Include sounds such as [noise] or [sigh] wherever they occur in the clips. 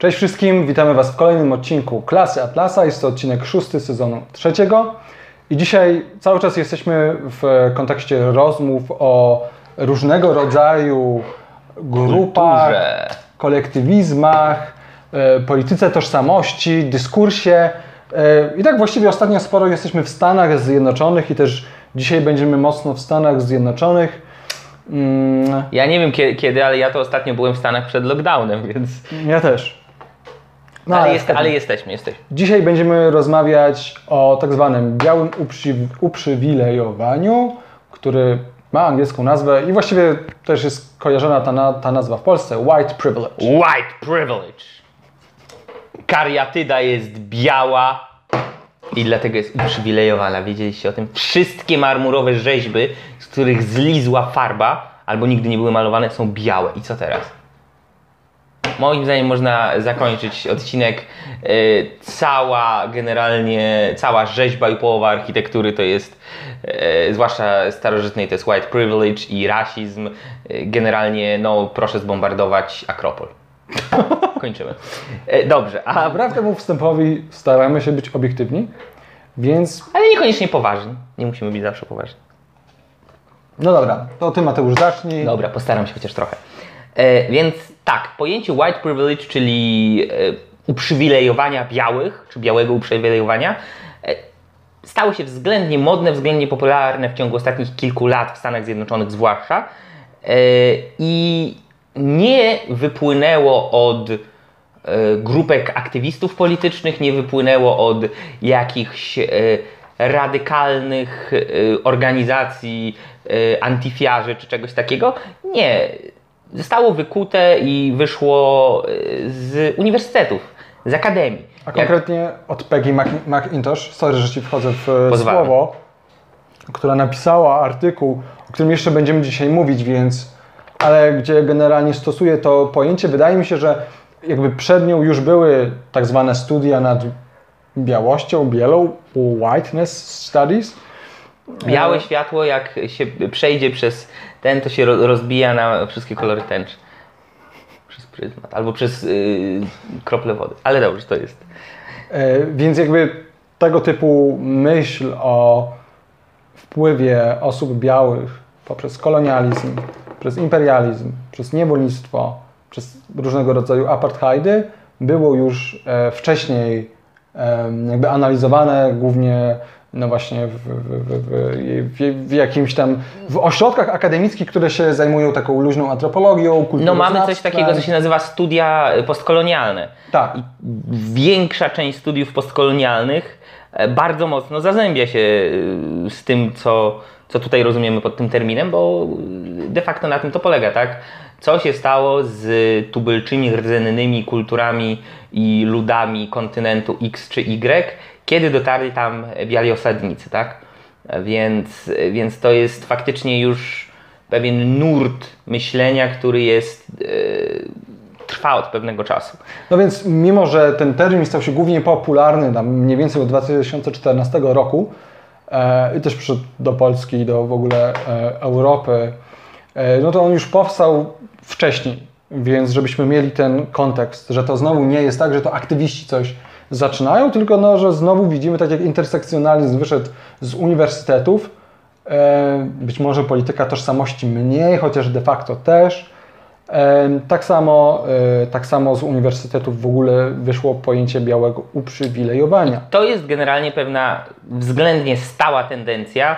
Cześć wszystkim, witamy Was w kolejnym odcinku Klasy Atlasa. Jest to odcinek szósty sezonu trzeciego. I dzisiaj cały czas jesteśmy w kontekście rozmów o różnego rodzaju grupach, Kulturze. kolektywizmach, e, polityce tożsamości, dyskursie. E, I tak właściwie ostatnio sporo jesteśmy w Stanach Zjednoczonych i też dzisiaj będziemy mocno w Stanach Zjednoczonych. Mm, Ja nie wiem kie- kiedy, ale ja to ostatnio byłem w Stanach przed lockdownem, więc. ja też. No, ale, jest, ale jesteśmy, jesteśmy. Dzisiaj będziemy rozmawiać o tak zwanym białym uprzy- uprzywilejowaniu, który ma angielską nazwę i właściwie też jest kojarzona ta, ta nazwa w Polsce white privilege. White privilege. Kariatyda jest biała i dlatego jest uprzywilejowana. Wiedzieliście o tym? Wszystkie marmurowe rzeźby, z których zlizła farba albo nigdy nie były malowane, są białe. I co teraz? Moim zdaniem można zakończyć odcinek. Yy, cała, generalnie, cała rzeźba i połowa architektury to jest, yy, zwłaszcza starożytnej, to jest white privilege i rasizm. Yy, generalnie, no proszę zbombardować Akropol. [laughs] Kończymy. Yy, dobrze, a, Wbrew temu wstępowi staramy się być obiektywni, więc ale niekoniecznie poważni. Nie musimy być zawsze poważni. no dobra, to Ty Mateusz zacznij. Dobra, postaram się chociaż trochę. E, więc tak, pojęcie white privilege, czyli e, uprzywilejowania białych, czy białego uprzywilejowania, e, stało się względnie modne, względnie popularne w ciągu ostatnich kilku lat w Stanach Zjednoczonych zwłaszcza. I nie wypłynęło od grupek aktywistów politycznych, nie wypłynęło od jakichś radykalnych organizacji antyfiarzy czy czegoś takiego. Nie. Zostało wykute i wyszło e, z uniwersytetów, z akademii. A Jak- konkretnie od Peggy McIntosh, sorry, że Ci wchodzę w e, słowo, która napisała artykuł, o którym jeszcze będziemy dzisiaj mówić, więc, ale gdzie generalnie stosuje to pojęcie, wydaje mi się, że jakby przed nią już były tak zwane studia nad białością, bielą, whiteness studies. Białe E, światło, jak się przejdzie przez ten, to się ro- rozbija na wszystkie kolory tęczy. Przez pryzmat. Albo przez yy, krople wody. Ale dobrze, to jest. E, Więc jakby tego typu myśl o wpływie osób białych poprzez kolonializm, przez imperializm, przez niewolnictwo, przez różnego rodzaju apartheidy było już e, wcześniej e, jakby analizowane głównie no właśnie w, w, w, w, jakimś tam w ośrodkach akademickich, które się zajmują taką luźną antropologią, No mamy coś takiego, co się nazywa studia postkolonialne. Tak. I większa część studiów postkolonialnych e, bardzo mocno zazębia się e, z tym, co, co tutaj rozumiemy pod tym terminem, bo de facto na tym to polega, tak? Co się stało z tubylczymi, rdzennymi kulturami i ludami kontynentu X czy Y, kiedy dotarli tam biali osadnicy, tak? Więc, więc to jest faktycznie już pewien nurt myślenia, który jest e, trwa od pewnego czasu. No więc mimo, że ten termin stał się głównie popularny tam mniej więcej od 2014 roku e, i też przyszedł do Polski i do w ogóle e, Europy, e, no to on już powstał wcześniej, więc żebyśmy mieli ten kontekst, że to znowu nie jest tak, że to aktywiści coś zaczynają, tylko no, że znowu widzimy tak jak intersekcjonalizm wyszedł z uniwersytetów, e, być może polityka tożsamości mniej, chociaż de facto też, E, Tak samo, e, tak samo z uniwersytetów w ogóle wyszło pojęcie białego uprzywilejowania. To jest generalnie pewna względnie stała tendencja,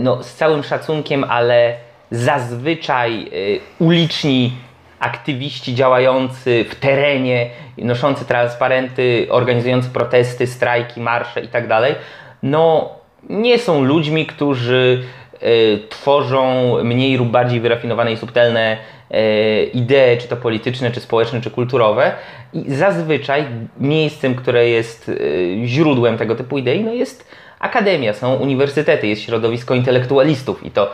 no, z całym szacunkiem, ale zazwyczaj uliczni aktywiści działający w terenie, noszący transparenty, organizujący protesty, strajki, marsze itd., no nie są ludźmi, którzy e, tworzą mniej lub bardziej wyrafinowane i subtelne e, idee, czy to polityczne, czy społeczne, czy kulturowe. I zazwyczaj miejscem, które jest e, źródłem tego typu idei, no jest akademia, są uniwersytety, jest środowisko intelektualistów i to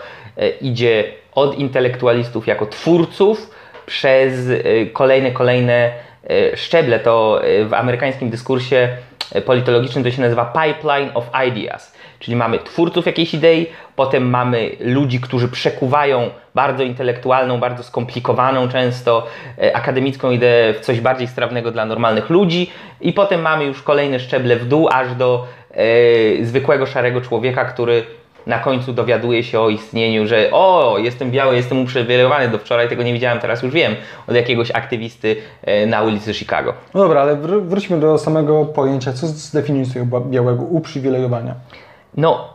idzie od intelektualistów jako twórców przez e, kolejne, kolejne e, szczeble. To e, w amerykańskim dyskursie politologicznym to się nazywa pipeline of ideas. Czyli mamy twórców jakiejś idei, potem mamy ludzi, którzy przekuwają bardzo intelektualną, bardzo skomplikowaną, często akademicką ideę w coś bardziej strawnego dla normalnych ludzi, i potem mamy już kolejne szczeble w dół, aż do e, zwykłego szarego człowieka, który na końcu dowiaduje się o istnieniu, że o, jestem biały, jestem uprzywilejowany, do wczoraj tego nie widziałem, teraz już wiem, od jakiegoś aktywisty e, na ulicy Chicago. No dobra, ale wr- wróćmy do samego pojęcia. Co zdefiniuje białego uprzywilejowania? No,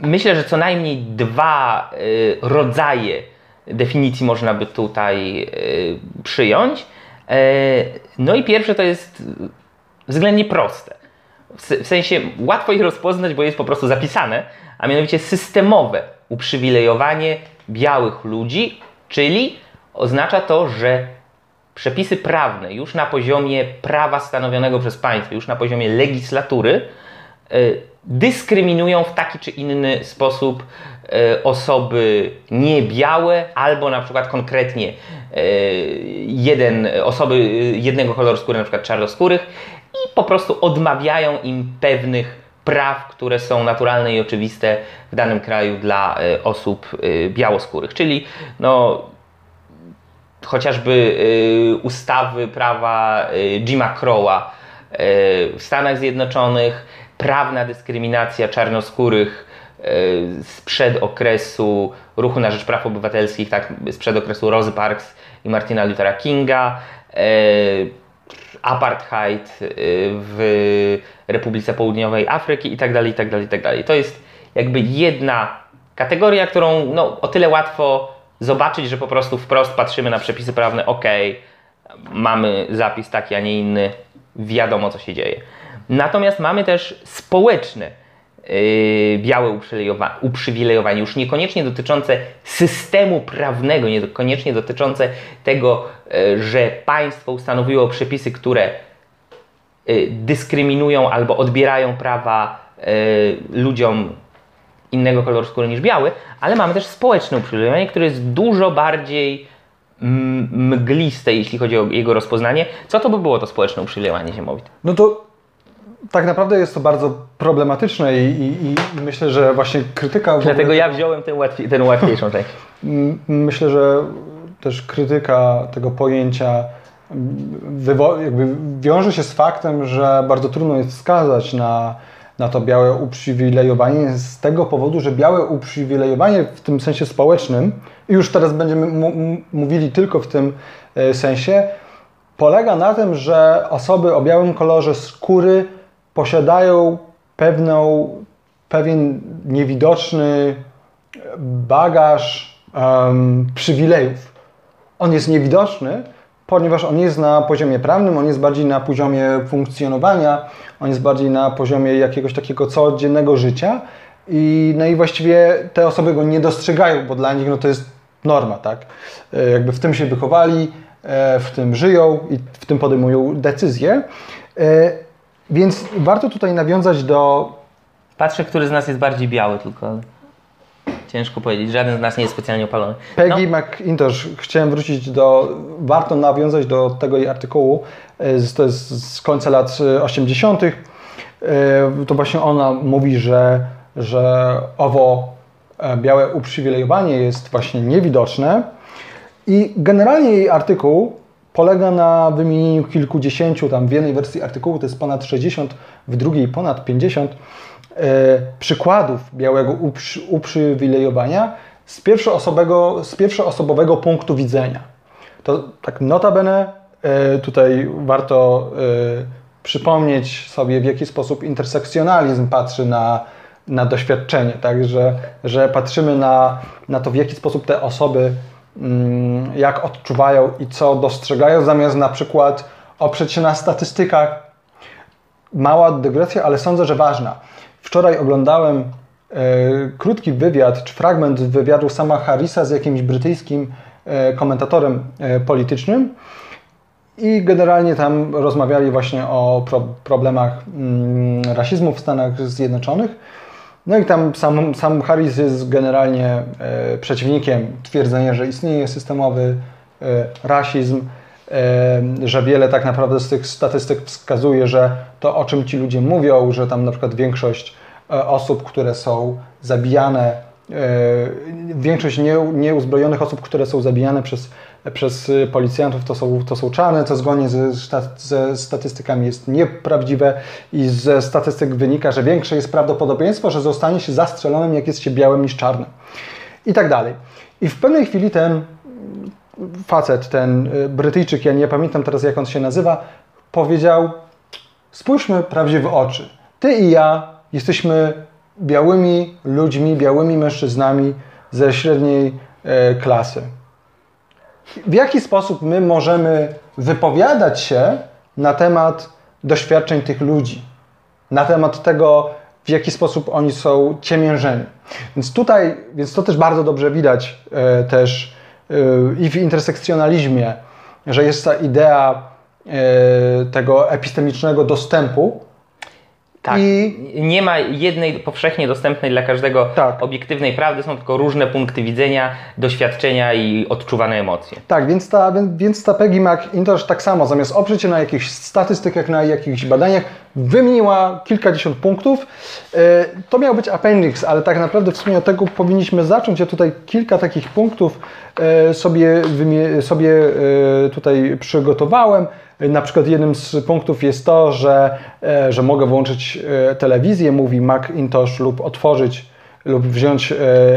myślę, że co najmniej dwa y, rodzaje definicji można by tutaj y, przyjąć. E, no i pierwsze to jest względnie proste. W, se- w sensie łatwo je rozpoznać, bo jest po prostu zapisane, a mianowicie systemowe uprzywilejowanie białych ludzi, czyli oznacza to, że przepisy prawne już na poziomie prawa stanowionego przez państwo, już na poziomie legislatury, y, dyskryminują w taki czy inny sposób y, osoby niebiałe albo na przykład konkretnie y, jeden, osoby jednego koloru skóry, na przykład czarnoskórych i po prostu odmawiają im pewnych praw, które są naturalne i oczywiste w danym kraju dla y, osób y, białoskórych. Czyli no, chociażby y, ustawy prawa Jima Crowa w Stanach Zjednoczonych, prawna dyskryminacja czarnoskórych sprzed okresu ruchu na rzecz praw obywatelskich, tak sprzed okresu Rozy Parks i Martina Luthera Kinga, apartheid y, w Republice Południowej Afryki itd., itd., itd. To jest jakby jedna kategoria, którą no, o tyle łatwo zobaczyć, że po prostu wprost patrzymy na przepisy prawne, ok, mamy zapis taki, a nie inny, wiadomo co się dzieje. Natomiast mamy też społeczne yy, białe uprzywilejowa- uprzywilejowanie, już niekoniecznie dotyczące systemu prawnego, niekoniecznie dotyczące tego, yy, że państwo ustanowiło przepisy, które y, dyskryminują albo odbierają prawa y, ludziom innego koloru skóry niż biały, ale mamy też społeczne uprzywilejowanie, które jest dużo bardziej mgliste, jeśli chodzi o jego rozpoznanie. Co to by było to społeczne uprzywilejowanie ziemowite? No to tak naprawdę jest to bardzo problematyczne i, i, i myślę, że właśnie krytyka... w ogóle- Dlatego ja wziąłem tę, łatwiej, tę łatwiejszą część. Myślę, że też krytyka tego pojęcia jakby wiąże się z faktem, że bardzo trudno jest wskazać na, na to białe uprzywilejowanie z tego powodu, że białe uprzywilejowanie w tym sensie społecznym, i już teraz będziemy mówili tylko w tym e, sensie, polega na tym, że osoby o białym kolorze skóry posiadają pewną, pewien niewidoczny bagaż em, przywilejów. On jest niewidoczny, ponieważ on jest na poziomie prawnym, on jest bardziej na poziomie funkcjonowania, on jest bardziej na poziomie jakiegoś takiego codziennego życia i, no i właściwie te osoby go nie dostrzegają, bo dla nich no, to jest norma, tak? E, Jakby w tym się wychowali, e, w tym żyją i w tym podejmują decyzje. E, Więc warto tutaj nawiązać do Patrzę, który z nas jest bardziej biały, tylko ciężko powiedzieć. Żaden z nas nie jest specjalnie opalony. Peggy McIntosh, chciałem wrócić do, warto nawiązać do tego jej artykułu, e, z- to jest z końca lat e, 80. E, To właśnie ona mówi, że, że owo e, białe uprzywilejowanie jest właśnie niewidoczne i generalnie jej artykuł polega na wymienieniu kilkudziesięciu, tam w jednej wersji artykułu to jest ponad 60, w drugiej ponad 50 e, przykładów białego uprzy, uprzywilejowania z, pierwszoosobowego, z pierwszoosobowego punktu widzenia. To tak notabene e, tutaj warto e, przypomnieć sobie, w jaki sposób intersekcjonalizm patrzy na, na doświadczenie, tak? że, że patrzymy na, na to, w jaki sposób te osoby jak odczuwają i co dostrzegają, zamiast na przykład oprzeć się na statystykach. Mała dygresja, ale sądzę, że ważna. Wczoraj oglądałem e, krótki wywiad, czy fragment wywiadu sama Harrisa z jakimś brytyjskim e, komentatorem e, politycznym i generalnie tam rozmawiali właśnie o pro, problemach mm, rasizmu w Stanach Zjednoczonych. No i tam sam, sam Harris jest generalnie e, przeciwnikiem twierdzenia, że istnieje systemowy e, rasizm że wiele tak naprawdę z tych statystyk wskazuje, że to o czym ci ludzie mówią, że tam na przykład większość e, osób, które są zabijane, e, większość nie, nieuzbrojonych osób, które są zabijane przez, przez policjantów, to są, to są czarne, co zgodnie ze, ze statystykami jest nieprawdziwe i ze statystyk wynika, że większe jest prawdopodobieństwo, że zostanie się zastrzelonym, jak jest się białym niż czarnym. I tak dalej. I w pewnej chwili ten facet, ten y, Brytyjczyk, ja nie pamiętam teraz jak on się nazywa, powiedział: Spójrzmy prawdzie w oczy. Ty i ja jesteśmy białymi ludźmi, białymi mężczyznami ze średniej e, klasy. W jaki sposób my możemy wypowiadać się na temat doświadczeń tych ludzi, na temat tego, w jaki sposób oni są ciemiężeni. Więc tutaj, więc to też bardzo dobrze widać e, też Y, i w intersekcjonalizmie, że jest ta idea y, tego epistemicznego dostępu. Tak. I... Nie ma jednej powszechnie dostępnej dla każdego tak. obiektywnej prawdy, są tylko różne punkty widzenia, doświadczenia i odczuwane emocje. Tak, więc ta, więc ta Peggy McIntosh tak samo, zamiast oprzeć się na jakichś statystykach, na jakichś badaniach, wymieniła kilkadziesiąt punktów. Y, to miał być appendix, ale tak naprawdę w sumie od tego powinniśmy zacząć. Ja tutaj kilka takich punktów E, sobie, sobie e, tutaj przygotowałem. Na przykład jednym z punktów jest to, że, e, że mogę włączyć telewizję, mówi Macintosh, lub otworzyć lub wziąć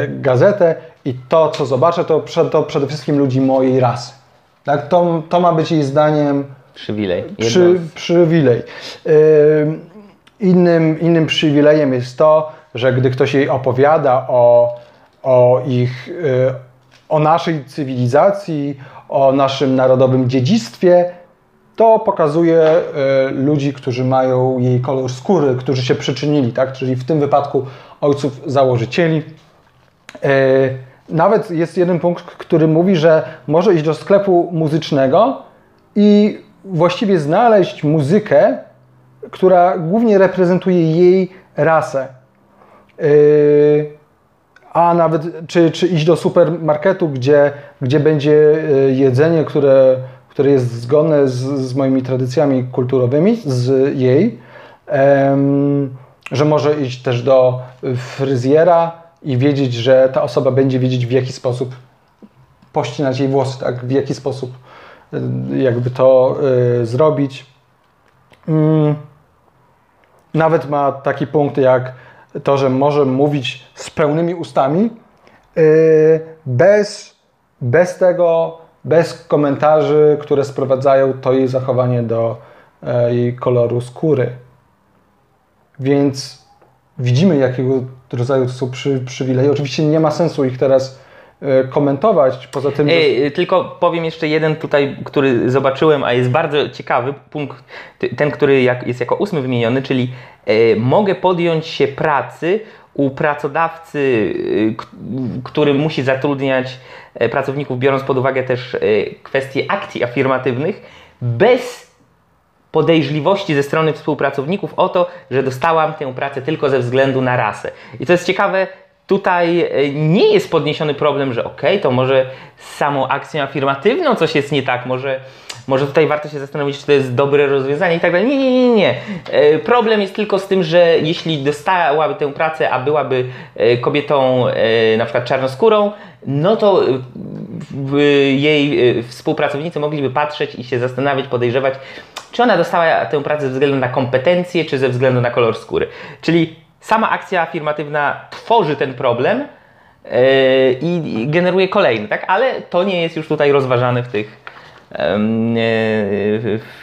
gazetę i to, co zobaczę, to, to przede wszystkim ludzi mojej rasy. Tak? To, to ma być jej zdaniem przywilej. Przy, przywilej. Innym, innym przywilejem jest to, że gdy ktoś jej opowiada o, o ich o naszej cywilizacji, o naszym narodowym dziedzictwie, to pokazuje e, ludzi, którzy mają jej kolor skóry, którzy się przyczynili, tak? czyli w tym wypadku ojców założycieli. E, nawet jest jeden punkt, który mówi, że może iść do sklepu muzycznego i właściwie znaleźć muzykę, która głównie reprezentuje jej rasę. E, a nawet czy, czy iść do supermarketu, gdzie, gdzie będzie jedzenie, które, które jest zgodne z, z moimi tradycjami kulturowymi, z jej, że może iść też do fryzjera i wiedzieć, że ta osoba będzie wiedzieć w jaki sposób pościnać jej włosy, tak? w jaki sposób e, jakby to y, zrobić. Mm. Nawet ma taki punkt jak to, że może mówić z pełnymi ustami, yy, bez, bez tego, bez komentarzy, które sprowadzają to jej zachowanie do e, jej koloru skóry. Więc widzimy, jakiego rodzaju to są przy, przywileje. Oczywiście nie ma sensu ich teraz E, komentować. Poza tym. Że... Tylko powiem jeszcze jeden tutaj, który zobaczyłem, a jest bardzo ciekawy punkt, ten, który jest jako ósmy wymieniony, czyli e, mogę podjąć się pracy u pracodawcy, e, który musi zatrudniać pracowników, biorąc pod uwagę też kwestie akcji afirmatywnych, bez podejrzliwości ze strony współpracowników o to, że dostałam tę pracę tylko ze względu na rasę. I to jest ciekawe, tutaj e, nie jest podniesiony problem, że ok, to może z samą akcją afirmatywną coś jest nie tak, może, może tutaj warto się zastanowić, czy to jest dobre rozwiązanie i tak dalej. Nie, nie, nie, nie. E, problem jest tylko z tym, że jeśli dostałaby tę pracę, a byłaby e, kobietą na przykład czarnoskórą, no to jej współpracownicy mogliby patrzeć i się zastanawiać, podejrzewać, czy ona dostała tę pracę ze względu na kompetencje, czy ze względu na kolor skóry. Czyli sama akcja afirmatywna tworzy ten problem i generuje kolejny, tak? Ale to nie jest już tutaj rozważane w tych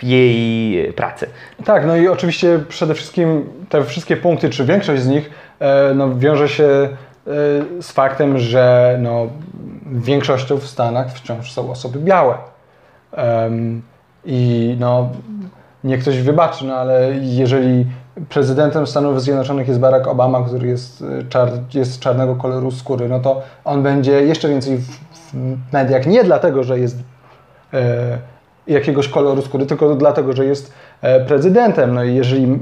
jej pracy. Tak, no i oczywiście przede wszystkim te wszystkie punkty, czy większość z nich e, no, wiąże się e, z faktem, że no, większością w Stanach wciąż są osoby białe. I no, nie ktoś wybaczy, no ale jeżeli prezydentem Stanów Zjednoczonych jest Barack Obama, który jest, y, czar, jest czarnego koloru skóry, no to on będzie jeszcze więcej w, w mediach. Nie dlatego, że jest e, jakiegoś koloru skóry, tylko dlatego, że jest e, prezydentem. No i jeżeli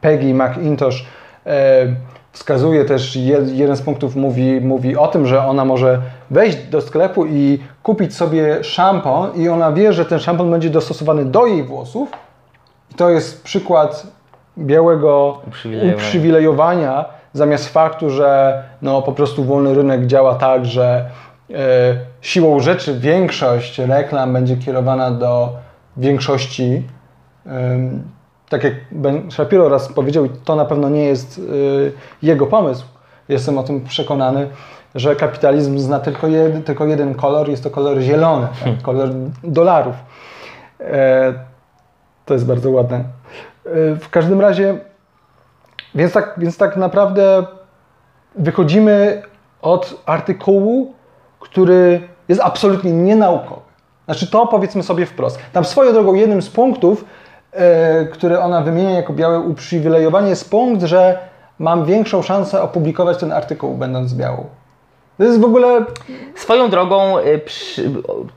Peggy McIntosh e, wskazuje też, jed- jeden z punktów mówi, mówi o tym, że ona może wejść do sklepu i kupić sobie szampon i ona wie, że ten szampon będzie dostosowany do jej włosów. I to jest przykład białego Uprzywilejowania. uprzywilejowania zamiast faktu, że no, po prostu wolny rynek działa tak, że e, siłą rzeczy większość reklam będzie kierowana do większości Ym, tak jak Ben Shapiro raz powiedział, to na pewno nie jest y, jego pomysł, jestem o tym przekonany, że kapitalizm zna tylko, jed, tylko jeden kolor, jest to kolor zielony, tak? kolor dolarów. E, to jest bardzo ładne. E, w każdym razie, więc tak, więc tak naprawdę wychodzimy od artykułu, który jest absolutnie nienaukowy. Znaczy to powiedzmy sobie wprost. Tam swoją drogą jednym z punktów, e, które ona wymienia jako białe uprzywilejowanie jest punkt, że mam większą szansę opublikować ten artykuł będąc białą. To jest w ogóle Swoją drogą, y, przy,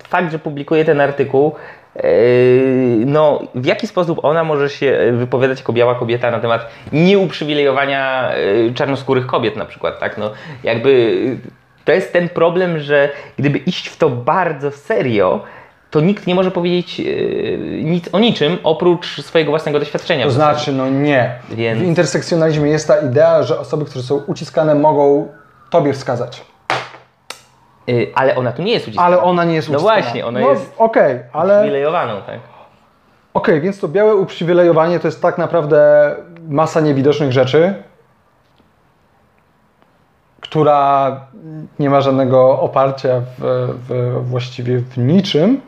fakt, że publikuje ten artykuł, y, no w jaki sposób ona może się wypowiadać jako biała kobieta na temat nieuprzywilejowania czarnoskórych kobiet na przykład, tak? No jakby to jest ten problem, że gdyby iść w to bardzo serio, to nikt nie może powiedzieć y, nic o niczym oprócz swojego własnego doświadczenia. To znaczy, no nie. Więc- W intersekcjonalizmie jest ta idea, że osoby, które są uciskane, mogą tobie wskazać. Y, ale ona tu nie jest uciskana. Ale ona nie jest No uciskana. właśnie, ona no, jest Okej, ale. uprzywilejowaną, tak? Okej, więc to białe uprzywilejowanie to jest tak naprawdę masa niewidocznych rzeczy, która nie ma żadnego oparcia w, w, właściwie w niczym.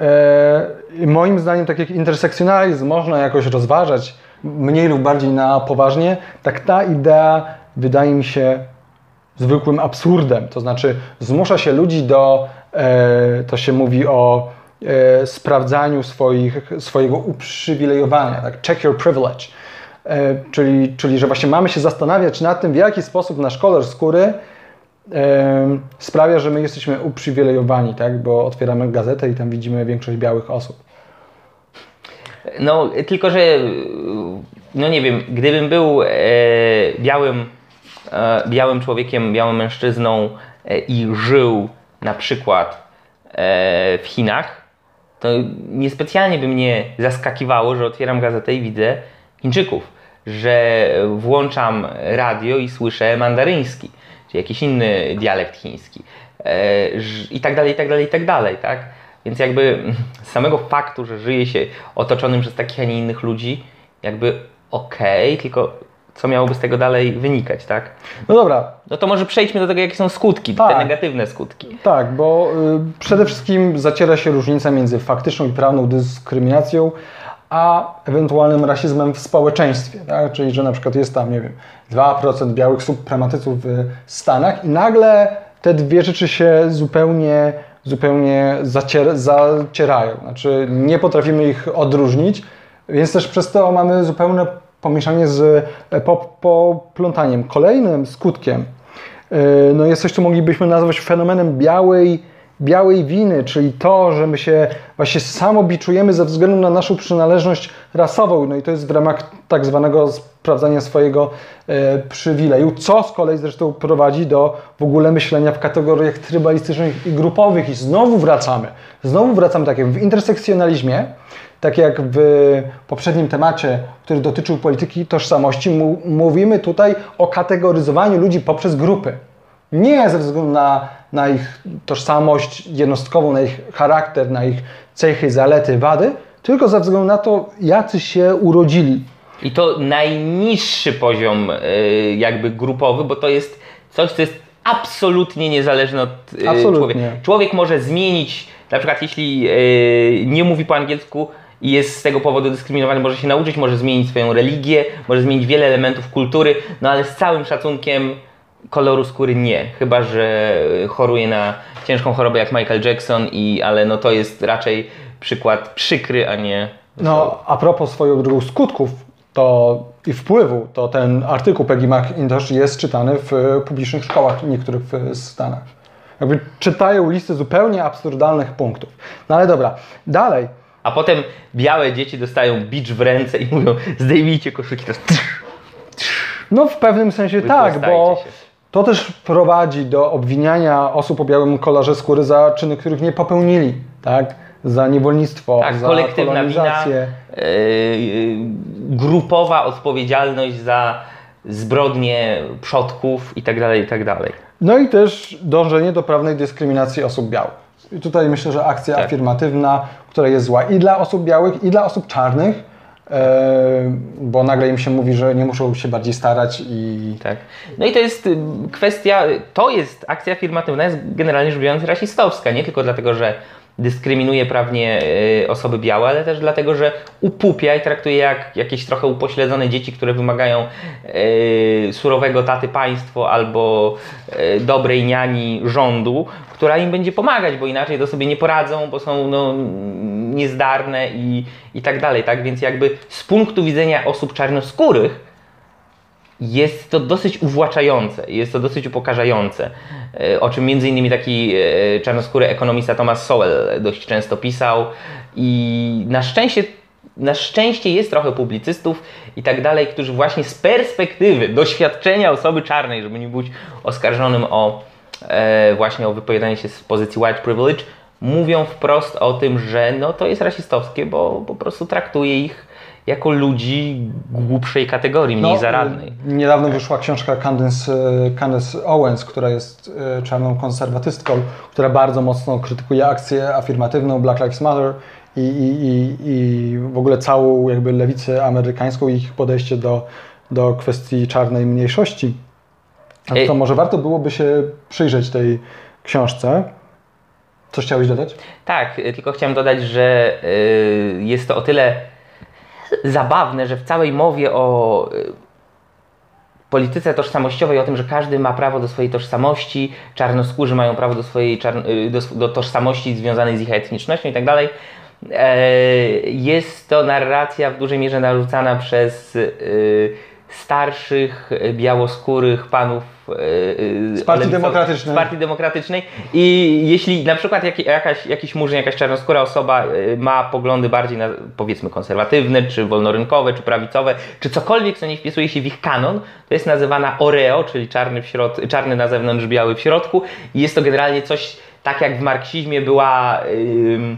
E, i moim zdaniem, tak jak intersekcjonalizm można jakoś rozważać mniej lub bardziej na poważnie, tak ta idea wydaje mi się zwykłym absurdem. To znaczy zmusza się ludzi do, e, to się mówi o e, sprawdzaniu swoich, swojego uprzywilejowania, tak? check your privilege. E, czyli, czyli, że właśnie mamy się zastanawiać nad tym, w jaki sposób nasz kolor skóry e, sprawia, że my jesteśmy uprzywilejowani, tak? bo otwieramy gazetę i tam widzimy większość białych osób. No, tylko że, no nie wiem, gdybym był e, białym, e, białym człowiekiem, białym mężczyzną e, i żył na przykład e, w Chinach, to niespecjalnie by mnie zaskakiwało, że otwieram gazetę i widzę Chińczyków, że włączam radio i słyszę mandaryński, czy jakiś inny dialekt chiński e, i tak dalej, i tak dalej, i tak dalej, tak? Więc jakby z [laughs] samego faktu, że żyje się otoczonym przez takich, a nie innych ludzi, jakby okej, tylko co miałoby z tego dalej wynikać, tak? No dobra, No to może przejdźmy do tego, jakie są skutki, Tak. te negatywne skutki. Tak, bo y, przede wszystkim zaciera się różnica między faktyczną i prawną dyskryminacją, a ewentualnym rasizmem w społeczeństwie. Tak? Czyli, że na przykład jest tam, nie wiem, 2% białych suprematyców w Stanach i nagle te dwie rzeczy się zupełnie, zupełnie zacier- zacierają. Znaczy nie potrafimy ich odróżnić, więc też przez to mamy zupełne pomieszanie z e, pop- poplątaniem. Kolejnym skutkiem Yy, no jest coś, co moglibyśmy nazwać fenomenem białej, białej winy, czyli to, że my się właśnie samobiczujemy ze względu na naszą przynależność rasową. No i to jest w ramach tak zwanego sprawdzania swojego e, przywileju, co z kolei zresztą prowadzi do w ogóle myślenia w kategoriach trybalistycznych i grupowych. I znowu wracamy, znowu wracamy tak jak w intersekcjonalizmie, tak jak w poprzednim temacie, który dotyczył polityki tożsamości, mówimy tutaj o kategoryzowaniu ludzi poprzez grupy. Nie ze względu na, na ich tożsamość jednostkową, na ich charakter, na ich cechy, zalety, wady, tylko ze względu na to, jacy się urodzili. I to najniższy poziom y, jakby grupowy, bo to jest coś, co jest absolutnie niezależne od y, Absolutnie. człowieka. Człowiek może zmienić, na przykład jeśli y, nie mówi po angielsku i jest z tego powodu dyskryminowany, może się nauczyć, może zmienić swoją religię, może zmienić wiele elementów kultury, no ale z całym szacunkiem koloru skóry nie, chyba że choruje na ciężką chorobę jak Michael Jackson, i, ale no to jest raczej przykład przykry, a nie No, a propos swoją drogą skutków to i wpływu, to ten artykuł Peggy McIntosh jest czytany w e, publicznych szkołach niektórych w Stanach. Jakby czytają listy zupełnie absurdalnych punktów. No ale dobra, dalej. A potem białe dzieci dostają bicz w ręce i mówią zdejmijcie koszulki. To. No w pewnym sensie tak, bo się. To też prowadzi do obwiniania osób o białym kolorze skóry za czyny, których nie popełnili, tak? Za niewolnictwo, Tak, za kolektywna wina, kolonizację. yy, yy, grupowa odpowiedzialność za zbrodnie przodków i tak dalej, i tak. No i też dążenie do prawnej dyskryminacji osób białych. I tutaj myślę, że akcja Tak. afirmatywna, która jest zła i dla osób białych, i dla osób czarnych, bo nagle im się mówi, że nie muszą się bardziej starać i Tak. No i to jest y, kwestia, to jest akcja afirmatywna, jest generalnie rzecz biorąc rasistowska, nie tylko dlatego, że dyskryminuje prawnie y, osoby białe, ale też dlatego, że upupia i traktuje jak jakieś trochę upośledzone dzieci, które wymagają y, surowego taty państwo albo y, dobrej niani rządu, która im będzie pomagać, bo inaczej to sobie nie poradzą, bo są no, niezdarne i, i tak dalej, tak? Więc jakby z punktu widzenia osób czarnoskórych jest to dosyć uwłaczające, jest to dosyć upokarzające, e, o czym między innymi taki e, czarnoskóry ekonomista Thomas Sowell dość często pisał. I na szczęście na szczęście jest trochę publicystów i tak dalej, którzy właśnie z perspektywy doświadczenia osoby czarnej, żeby nie być oskarżonym o e, właśnie o wypowiadanie się z pozycji white privilege, mówią wprost o tym, że no to jest rasistowskie, bo po prostu traktuje ich jako ludzi głupszej kategorii, mniej zaradnej. e, Niedawno wyszła książka Candace, e, Candace Owens, która jest e, czarną konserwatystką, która bardzo mocno krytykuje akcję afirmatywną Black Lives Matter i, i, i, i w ogóle całą jakby lewicę amerykańską i ich podejście do, do kwestii czarnej mniejszości. A Ej. to może warto byłoby się przyjrzeć tej książce. Coś chciałeś dodać? Tak, tylko chciałem dodać, że jest to o tyle zabawne, że w całej mowie o y, polityce tożsamościowej, o tym, że każdy ma prawo do swojej tożsamości, czarnoskórzy mają prawo do swojej y, do, do tożsamości związanej z ich etnicznością i tak dalej, e, jest to narracja w dużej mierze narzucana przez y, starszych, y, białoskórych panów y, y, Z Partii Demokratycznej. Z Partii Demokratycznej i jeśli na przykład jak, jakaś, jakiś murzyn, jakaś czarnoskóra osoba ma poglądy bardziej na, powiedzmy konserwatywne, czy wolnorynkowe, czy prawicowe, czy cokolwiek, co nie wpisuje się w ich kanon, to jest nazywana Oreo, czyli czarny, w środ- czarny na zewnątrz, biały w środku i jest to generalnie coś, tak jak w marksizmie była ym,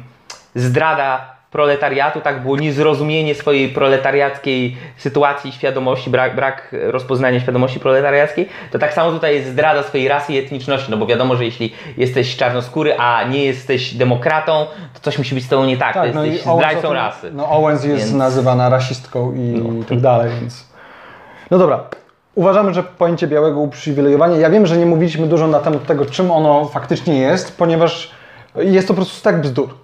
zdrada proletariatu, tak było niezrozumienie swojej proletariackiej sytuacji, świadomości, brak, brak rozpoznania świadomości proletariackiej, to tak samo tutaj jest zdrada swojej rasy i etniczności, no bo wiadomo, że jeśli jesteś czarnoskóry, a nie jesteś demokratą, to coś musi być z tobą nie tak, to no i jesteś zdrajcą tym- rasy. No Owens jest Więc- nazywana rasistką i tak dalej, więc... No dobra. Uważamy, że pojęcie białego uprzywilejowania, ja wiem, że nie mówiliśmy dużo na temat tego, czym ono faktycznie jest, ponieważ jest to po prostu tak bzdur.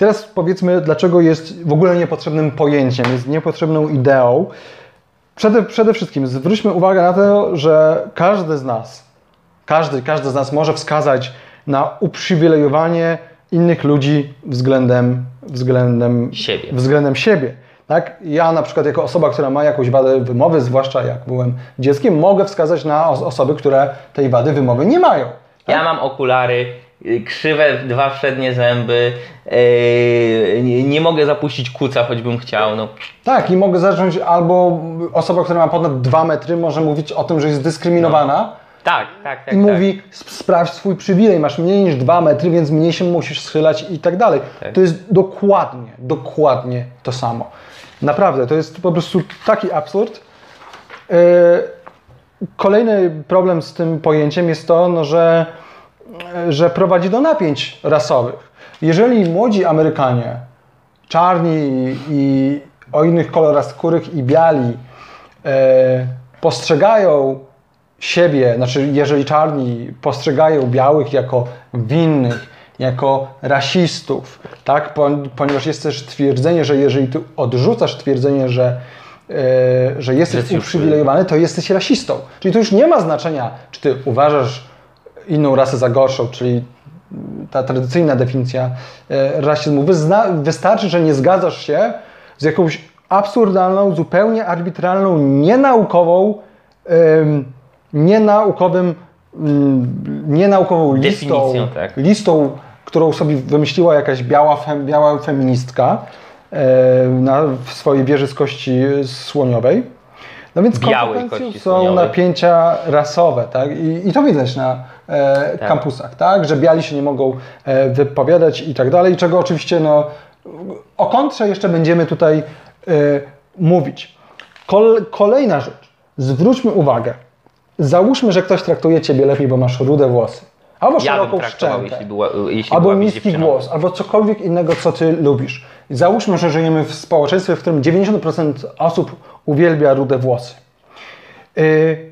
Teraz powiedzmy, dlaczego jest w ogóle niepotrzebnym pojęciem, jest niepotrzebną ideą. Przede, przede wszystkim zwróćmy uwagę na to, że każdy z nas, każdy, każdy z nas może wskazać na uprzywilejowanie innych ludzi względem, względem Siebie. Względem siebie. Tak? Ja na przykład jako osoba, która ma jakąś wadę wymowy, zwłaszcza jak byłem dzieckiem, mogę wskazać na os- osoby, które tej wady wymowy nie mają. Ja mam okulary, krzywe dwa przednie zęby, yy, nie, nie mogę zapuścić kuca, choćbym chciał. No. Tak, i mogę zacząć albo osoba, która ma ponad 2 metry, może mówić o tym, że jest dyskryminowana Tak, tak, tak. i tak. mówi, "Sp- sprawdź swój przywilej, masz mniej niż 2 metry, więc mniej się musisz schylać i tak dalej. Tak. To jest dokładnie, dokładnie to samo. Naprawdę, to jest po prostu taki absurd. Yy, Kolejny problem z tym pojęciem jest to, no, że, że prowadzi do napięć rasowych. Jeżeli młodzi Amerykanie, czarni i, i o innych kolorach skórych i biali e, postrzegają siebie, znaczy jeżeli czarni postrzegają białych jako winnych, jako rasistów, tak? Pon- ponieważ jest też twierdzenie, że jeżeli ty odrzucasz twierdzenie, że, e, że jesteś Jesteś uprzywilejowany, to jesteś rasistą. Czyli to już nie ma znaczenia, czy ty uważasz inną rasę za gorszą, czyli ta tradycyjna definicja e, rasizmu. Wystarczy, że nie zgadzasz się z jakąś absurdalną, zupełnie arbitralną, nienaukową, nienaukowym, mm, nienaukową listą, Definicją, tak. listą, którą sobie wymyśliła jakaś biała, fem, biała feministka e, na, w swojej wieży z kości słoniowej. No więc konsekwencją są napięcia rasowe, tak? I, I to widać na e, Tak. kampusach, tak? Że biali się nie mogą e, wypowiadać i tak dalej, czego oczywiście no, o kontrze jeszcze będziemy tutaj e, mówić. Kol, kolejna rzecz. Zwróćmy uwagę. Załóżmy, że ktoś traktuje Ciebie lepiej, bo masz rude włosy. Albo Ja szeroką szczękę. jeśli, była, jeśli Albo niski głos, albo cokolwiek innego, co ty lubisz. Załóżmy, że żyjemy w społeczeństwie, w którym 90% osób uwielbia rude włosy. Yy,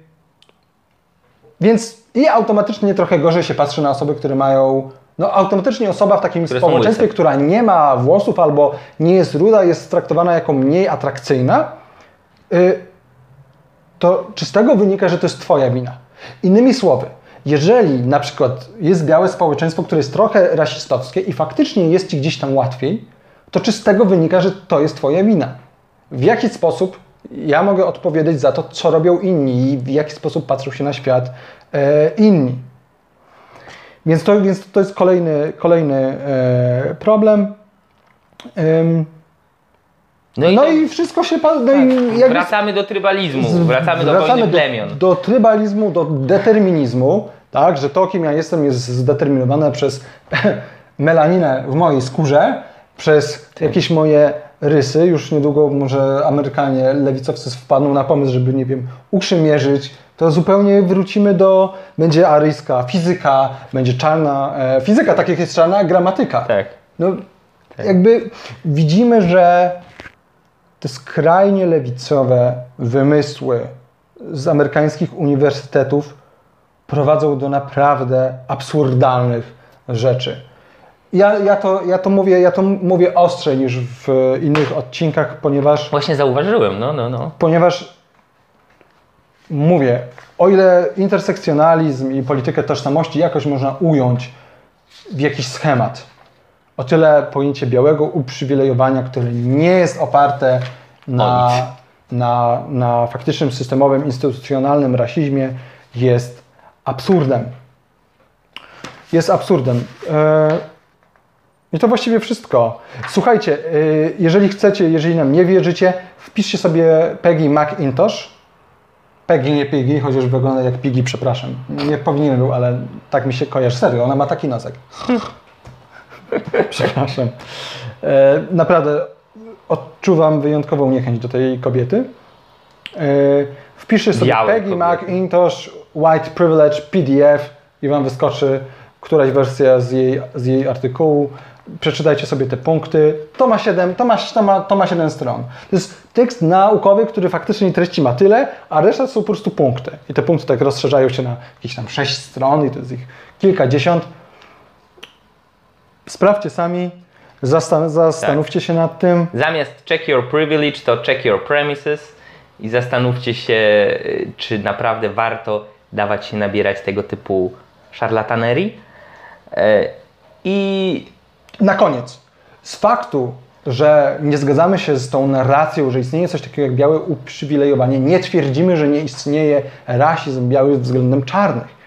więc i automatycznie trochę gorzej się patrzy na osoby, które mają. No, automatycznie osoba w takim Które społeczeństwie, która nie ma włosów albo nie jest ruda, jest traktowana jako mniej atrakcyjna. Yy, to czy z tego wynika, że to jest Twoja wina? Innymi słowy, jeżeli na przykład jest białe społeczeństwo, które jest trochę rasistowskie i faktycznie jest Ci gdzieś tam łatwiej, to czy z tego wynika, że to jest Twoja wina? W jaki sposób ja mogę odpowiedzieć za to, co robią inni i w jaki sposób patrzą się na świat e, inni? Więc to, więc to jest kolejny, kolejny e, problem. Ym, No i, no tak, i wszystko się... pa- No jakby wracamy do trybalizmu, z- wracamy do wojny plemion. do, do trybalizmu, do determinizmu, tak, że to, kim ja jestem, jest zdeterminowane przez [laughs] melaninę w mojej skórze, przez jakieś moje rysy. Już niedługo może Amerykanie, lewicowcy wpadną na pomysł, żeby, nie wiem, uprzymierzyć. To zupełnie wrócimy do, będzie aryjska fizyka, będzie czarna, e, fizyka tak jak jest czarna gramatyka. Tak. No, jakby widzimy, że te skrajnie lewicowe wymysły z amerykańskich uniwersytetów prowadzą do naprawdę absurdalnych rzeczy. Ja, ja, to, ja, to mówię, ja to mówię ostrzej niż w innych odcinkach, ponieważ Właśnie zauważyłem, no, no, no. ponieważ mówię, o ile intersekcjonalizm i politykę tożsamości jakoś można ująć w jakiś schemat, o tyle pojęcie białego uprzywilejowania, które nie jest oparte na, na, na faktycznym, systemowym, instytucjonalnym rasizmie, jest absurdem. Jest absurdem. E, i to właściwie wszystko. Słuchajcie, y, jeżeli chcecie, jeżeli nam nie wierzycie, wpiszcie sobie Peggy McIntosh. Peggy, nie Piggy, chociaż wygląda jak Piggy, przepraszam. Nie powinienem był, ale tak mi się kojarzy. Serio, ona ma taki nosek. przepraszam. E, Naprawdę odczuwam wyjątkową niechęć do tej kobiety. E, Wpiszcie sobie Białej Peggy kobiety. McIntosh White Privilege PDF i Wam wyskoczy któraś wersja z jej, z jej artykułu. Przeczytajcie sobie te punkty. To ma 7, to ma, to ma, to ma 7 stron. To jest tekst naukowy, który faktycznie treści ma tyle, a reszta są po prostu punkty. I te punkty tak rozszerzają się na jakieś tam 6 stron i to jest ich kilkadziesiąt. Sprawdźcie sami, zastan- zastanówcie się nad tym. Zamiast check your privilege, to check your premises i zastanówcie się, y, czy naprawdę warto dawać się nabierać tego typu szarlatanerii. E, I Na koniec, z faktu, że nie zgadzamy się z tą narracją, że istnieje coś takiego jak białe uprzywilejowanie, nie twierdzimy, że nie istnieje rasizm biały względem czarnych.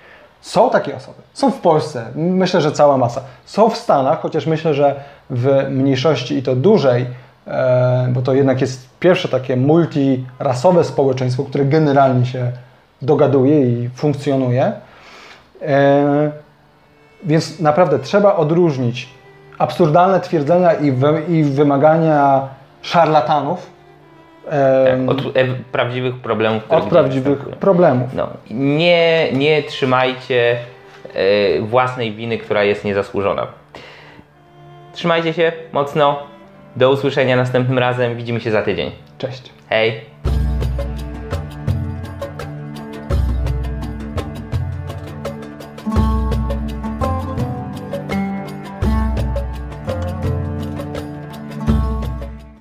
Są takie osoby. Są w Polsce, myślę, że cała masa. Są w Stanach, chociaż myślę, że w mniejszości i to dużej, e, bo to jednak jest pierwsze takie multirasowe społeczeństwo, które generalnie się dogaduje i funkcjonuje. E, więc naprawdę trzeba odróżnić absurdalne twierdzenia i, wy, i wymagania szarlatanów em, od e, prawdziwych problemów, od prawdziwych problemów. No, nie, nie trzymajcie e, własnej winy, która jest niezasłużona. Trzymajcie się mocno. Do usłyszenia następnym razem. Widzimy się za tydzień. Cześć. Hej!